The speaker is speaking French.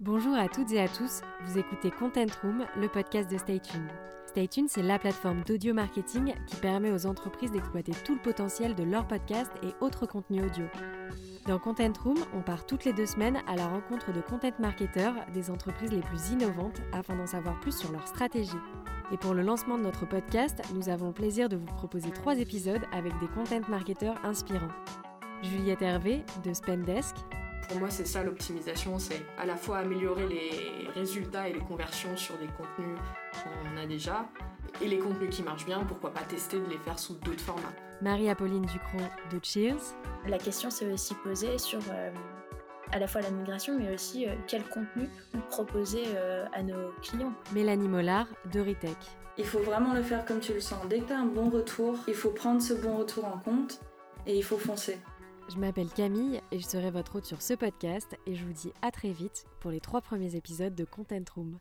Bonjour à toutes et à tous, vous écoutez Content Room, le podcast de StayTune. StayTune, c'est la plateforme d'audio marketing qui permet aux entreprises d'exploiter tout le potentiel de leurs podcasts et autres contenus audio. Dans Content Room, on part toutes les deux semaines à la rencontre de content marketeurs des entreprises les plus innovantes afin d'en savoir plus sur leur stratégie. Et pour le lancement de notre podcast, nous avons le plaisir de vous proposer trois épisodes avec des content marketeurs inspirants. Juliette Hervé de Spendesk, pour moi, c'est ça l'optimisation, c'est à la fois améliorer les résultats et les conversions sur des contenus qu'on a déjà, et les contenus qui marchent bien, pourquoi pas tester de les faire sous d'autres formats. Marie-Apolline Ducrot de Cheers. La question s'est aussi posée sur euh, à la fois la migration, mais aussi euh, quel contenu proposer euh, à nos clients. Mélanie Mollard de Ritech. Il faut vraiment le faire comme tu le sens. Dès que tu as un bon retour, il faut prendre ce bon retour en compte et il faut foncer. Je m'appelle Camille et je serai votre hôte sur ce podcast et je vous dis à très vite pour les trois premiers épisodes de Content Room.